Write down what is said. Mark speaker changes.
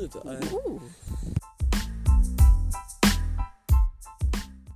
Speaker 1: 逝者